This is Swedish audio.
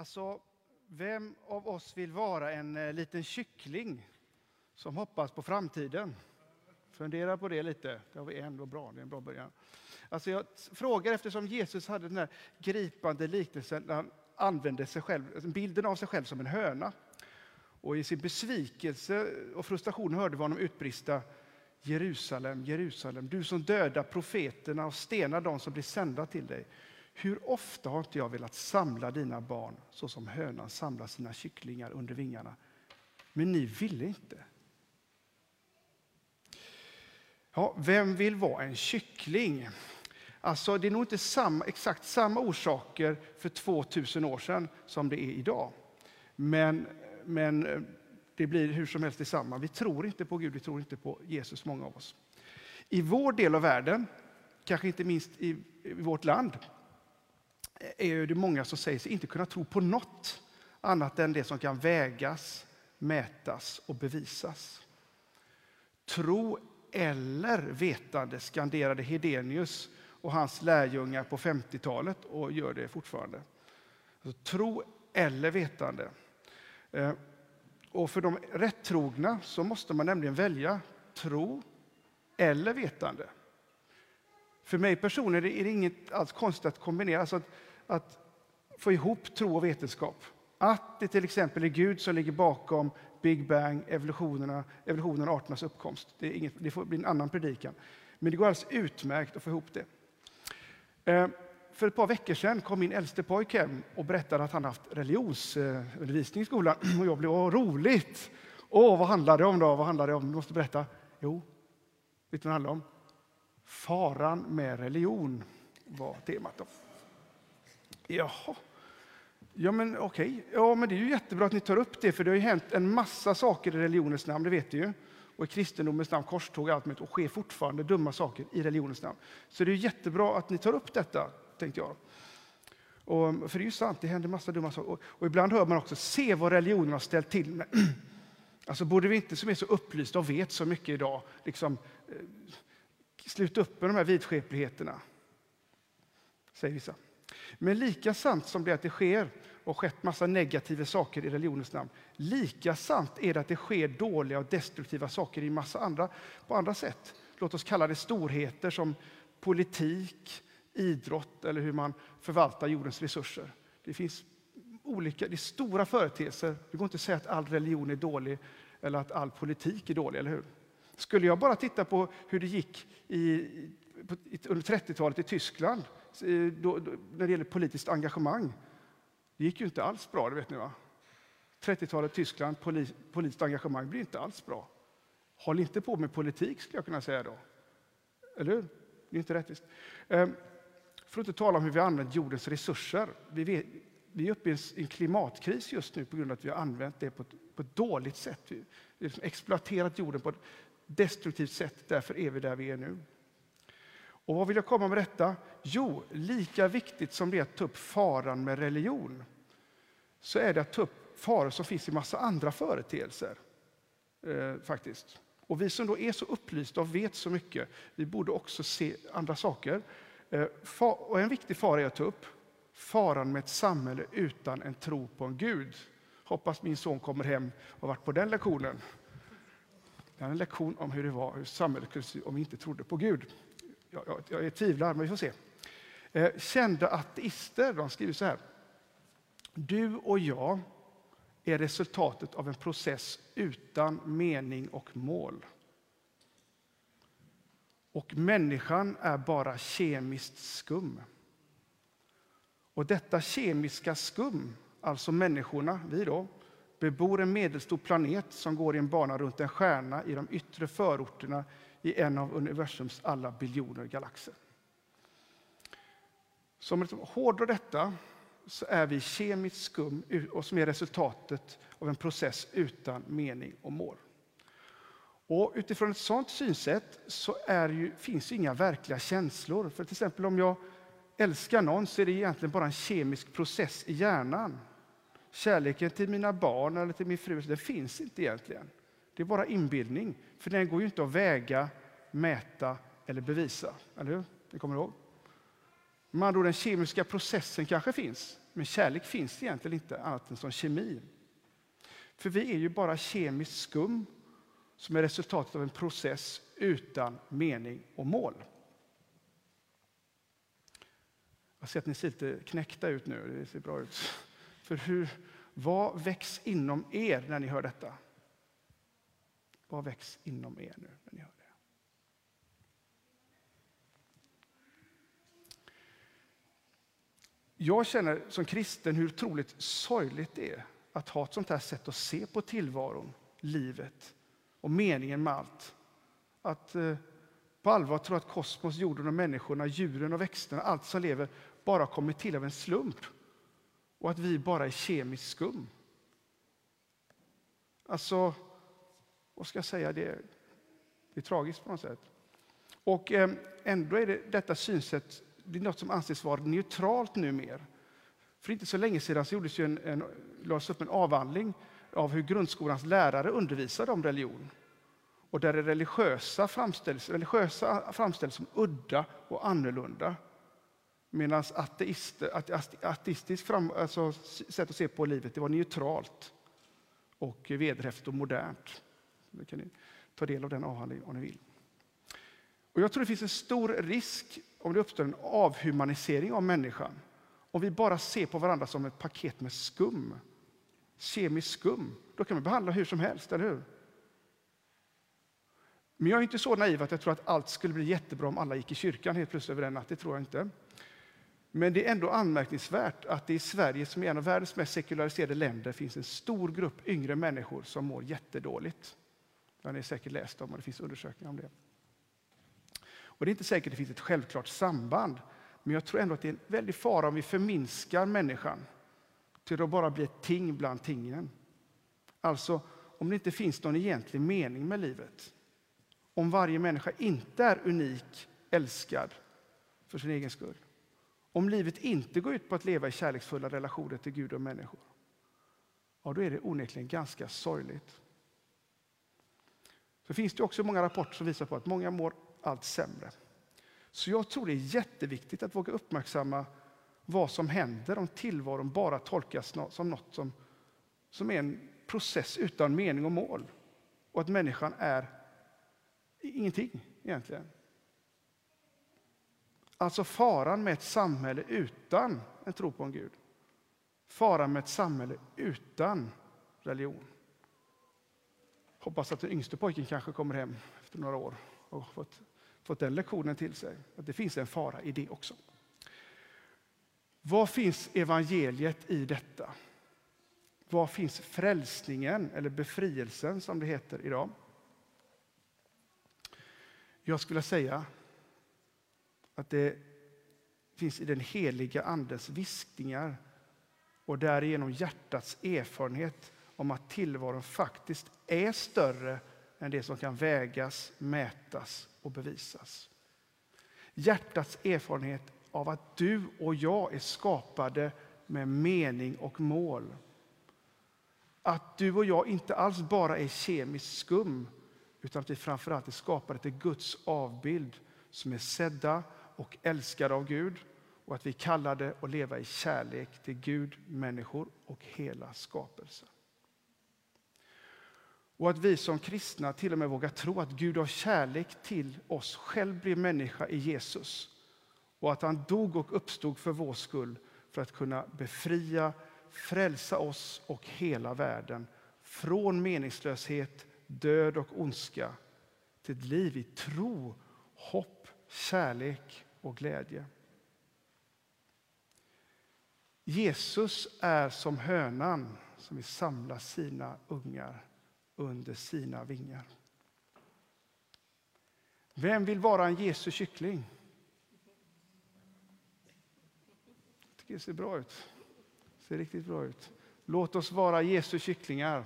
Alltså, vem av oss vill vara en eh, liten kyckling som hoppas på framtiden? Fundera på det lite. Det har vi en, bra, det är en bra början. Alltså jag frågar eftersom Jesus hade den här gripande liknelsen när han använde sig själv, alltså, bilden av sig själv som en höna. Och i sin besvikelse och frustration hörde vi honom utbrista Jerusalem, Jerusalem, du som dödar profeterna och stenar de som blir sända till dig. Hur ofta har inte jag velat samla dina barn så som hönan samlar sina kycklingar under vingarna? Men ni ville inte. Ja, vem vill vara en kyckling? Alltså, det är nog inte samma, exakt samma orsaker för 2000 år sedan som det är idag. Men, men eh, det blir hur som helst detsamma. Vi tror inte på Gud, vi tror inte på Jesus, många av oss. I vår del av världen, kanske inte minst i, i vårt land, är det många som säger sig inte kunna tro på något annat än det som kan vägas, mätas och bevisas. Tro eller vetande skanderade Hedenius och hans lärjungar på 50-talet och gör det fortfarande. Alltså, tro eller vetande. Eh, och för de rättrogna så måste man nämligen välja tro eller vetande. För mig personligen är det inget alls konstigt att kombinera, alltså att, att få ihop tro och vetenskap. Att det till exempel är Gud som ligger bakom Big Bang, evolutionerna, evolutionen och arternas uppkomst. Det, är inget, det får bli en annan predikan. Men det går alldeles utmärkt att få ihop det. Eh, för ett par veckor sedan kom min äldste pojk hem och berättade att han haft religionsundervisning i skolan. Och jag blev åh, roligt! Åh, vad handlar det om då? Vad handlar det om? Du måste berätta. Jo, vet du vad det handlar om? Faran med religion var temat. Då. Jaha. Ja, men okej. Okay. Ja, men det är ju jättebra att ni tar upp det, för det har ju hänt en massa saker i religionens namn, det vet du ju. Och i kristendomens namn, korståg och allt möjligt, och sker fortfarande dumma saker i religionens namn. Så det är jättebra att ni tar upp detta, tänkte jag. Och, för det är ju sant, det händer massa dumma saker. Och, och ibland hör man också, se vad religionen har ställt till med. Alltså borde vi inte, som är så upplysta och vet så mycket idag, liksom, eh, sluta upp med de här vidskepligheterna? Säger vissa. Men lika sant som det att det sker och skett massa negativa saker i religionens namn, lika sant är det att det sker dåliga och destruktiva saker i massa andra, på andra sätt. Låt oss kalla det storheter som politik, idrott eller hur man förvaltar jordens resurser. Det finns olika, det är stora företeelser. Det går inte att säga att all religion är dålig eller att all politik är dålig, eller hur? Skulle jag bara titta på hur det gick i, under 30-talet i Tyskland Eh, då, då, när det gäller politiskt engagemang. Det gick ju inte alls bra, det vet ni va? 30-talet Tyskland, poli, politiskt engagemang blir inte alls bra. Håll inte på med politik, skulle jag kunna säga då. Eller hur? Det är inte rättvist. Ehm, för att inte tala om hur vi har använt jordens resurser. Vi, vet, vi är uppe i en klimatkris just nu på grund av att vi har använt det på ett, på ett dåligt sätt. Vi har liksom exploaterat jorden på ett destruktivt sätt. Därför är vi där vi är nu. Och vad vill jag komma med detta? Jo, lika viktigt som det är att ta upp faran med religion, så är det att ta upp faror som finns i massa andra företeelser. Eh, faktiskt. Och vi som då är så upplysta och vet så mycket, vi borde också se andra saker. Eh, och en viktig fara är att ta upp faran med ett samhälle utan en tro på en Gud. Hoppas min son kommer hem och varit på den lektionen. Det är en lektion om hur det var, hur samhället kunde se om vi inte trodde på Gud jag, jag, jag är tvivlar, men vi får se. Eh, kända ateister de skriver så här. Du och jag är resultatet av en process utan mening och mål. Och människan är bara kemiskt skum. Och detta kemiska skum, alltså människorna, vi då, bebor en medelstor planet som går i en bana runt en stjärna i de yttre förorterna i en av universums alla biljoner galaxer. Så om man hårdrar detta så är vi kemiskt skum och som är resultatet av en process utan mening och mål. Och utifrån ett sådant synsätt så ju, finns inga verkliga känslor. För till exempel om jag älskar någon så är det egentligen bara en kemisk process i hjärnan. Kärleken till mina barn eller till min fru, det finns inte egentligen. Det är bara inbildning, för den går ju inte att väga, mäta eller bevisa. Eller hur? Ni kommer ihåg? Man då den kemiska processen kanske finns, men kärlek finns egentligen inte annat än som kemi. För vi är ju bara kemiskt skum som är resultatet av en process utan mening och mål. Jag ser att ni ser lite knäckta ut nu. Det ser bra ut. För hur, vad väcks inom er när ni hör detta? Vad väcks inom er nu när ni hör det? Jag känner som kristen hur otroligt sorgligt det är att ha ett sånt här sätt att se på tillvaron, livet och meningen med allt. Att eh, på allvar tro att kosmos, jorden och människorna, djuren och växterna, allt som lever, bara kommit till av en slump. Och att vi bara är kemiskt skum. Alltså, vad ska jag säga? Det, det är tragiskt på något sätt. Och eh, ändå är det, detta synsätt det är något som anses vara neutralt numera. För inte så länge sedan så gjordes ju en, en, lades upp en avhandling av hur grundskolans lärare undervisade om religion. Och där det religiösa framställs, religiösa framställs som udda och annorlunda. Medan ateistiskt fram, alltså, sätt att se på livet det var neutralt och vederhäftigt och modernt. Nu kan ni ta del av den avhandlingen om ni vill. Och jag tror det finns en stor risk om det uppstår en avhumanisering av människan. Om vi bara ser på varandra som ett paket med skum, kemiskt skum, då kan vi behandla hur som helst, eller hur? Men jag är inte så naiv att jag tror att allt skulle bli jättebra om alla gick i kyrkan helt plötsligt över en natt. Det tror jag inte. Men det är ändå anmärkningsvärt att det i Sverige, som är en av världens mest sekulariserade länder, finns en stor grupp yngre människor som mår jättedåligt. Det har ni säkert läst om och det finns undersökningar om det. Och det är inte säkert att det finns ett självklart samband, men jag tror ändå att det är en väldig fara om vi förminskar människan till att bara bli ett ting bland tingen. Alltså, om det inte finns någon egentlig mening med livet. Om varje människa inte är unik, älskad för sin egen skull. Om livet inte går ut på att leva i kärleksfulla relationer till Gud och människor. Ja, då är det onekligen ganska sorgligt. Så finns det också många rapporter som visar på att många mår allt sämre. Så jag tror det är jätteviktigt att våga uppmärksamma vad som händer om tillvaron bara tolkas som något som, som är en process utan mening och mål. Och att människan är ingenting egentligen. Alltså faran med ett samhälle utan en tro på en Gud. Faran med ett samhälle utan religion. Hoppas att den yngste pojken kanske kommer hem efter några år och fått, fått den lektionen till sig. Att det finns en fara i det också. Var finns evangeliet i detta? Var finns frälsningen, eller befrielsen som det heter idag? Jag skulle säga att det finns i den heliga Andens viskningar och därigenom hjärtats erfarenhet om att tillvaron faktiskt är större än det som kan vägas, mätas och bevisas. Hjärtats erfarenhet av att du och jag är skapade med mening och mål. Att du och jag inte alls bara är kemiskt skum utan att vi framförallt är skapade till Guds avbild som är sedda och älskade av Gud och att vi är kallade att leva i kärlek till Gud, människor och hela skapelsen. Och att vi som kristna till och med vågar tro att Gud har kärlek till oss, själv blev människa i Jesus. Och att han dog och uppstod för vår skull för att kunna befria, frälsa oss och hela världen från meningslöshet, död och ondska till ett liv i tro, hopp, kärlek och glädje. Jesus är som hönan som vill samla sina ungar under sina vingar. Vem vill vara en Jesu kyckling? Jag tycker det ser bra ut. Det ser riktigt bra ut. Låt oss vara Jesu kycklingar.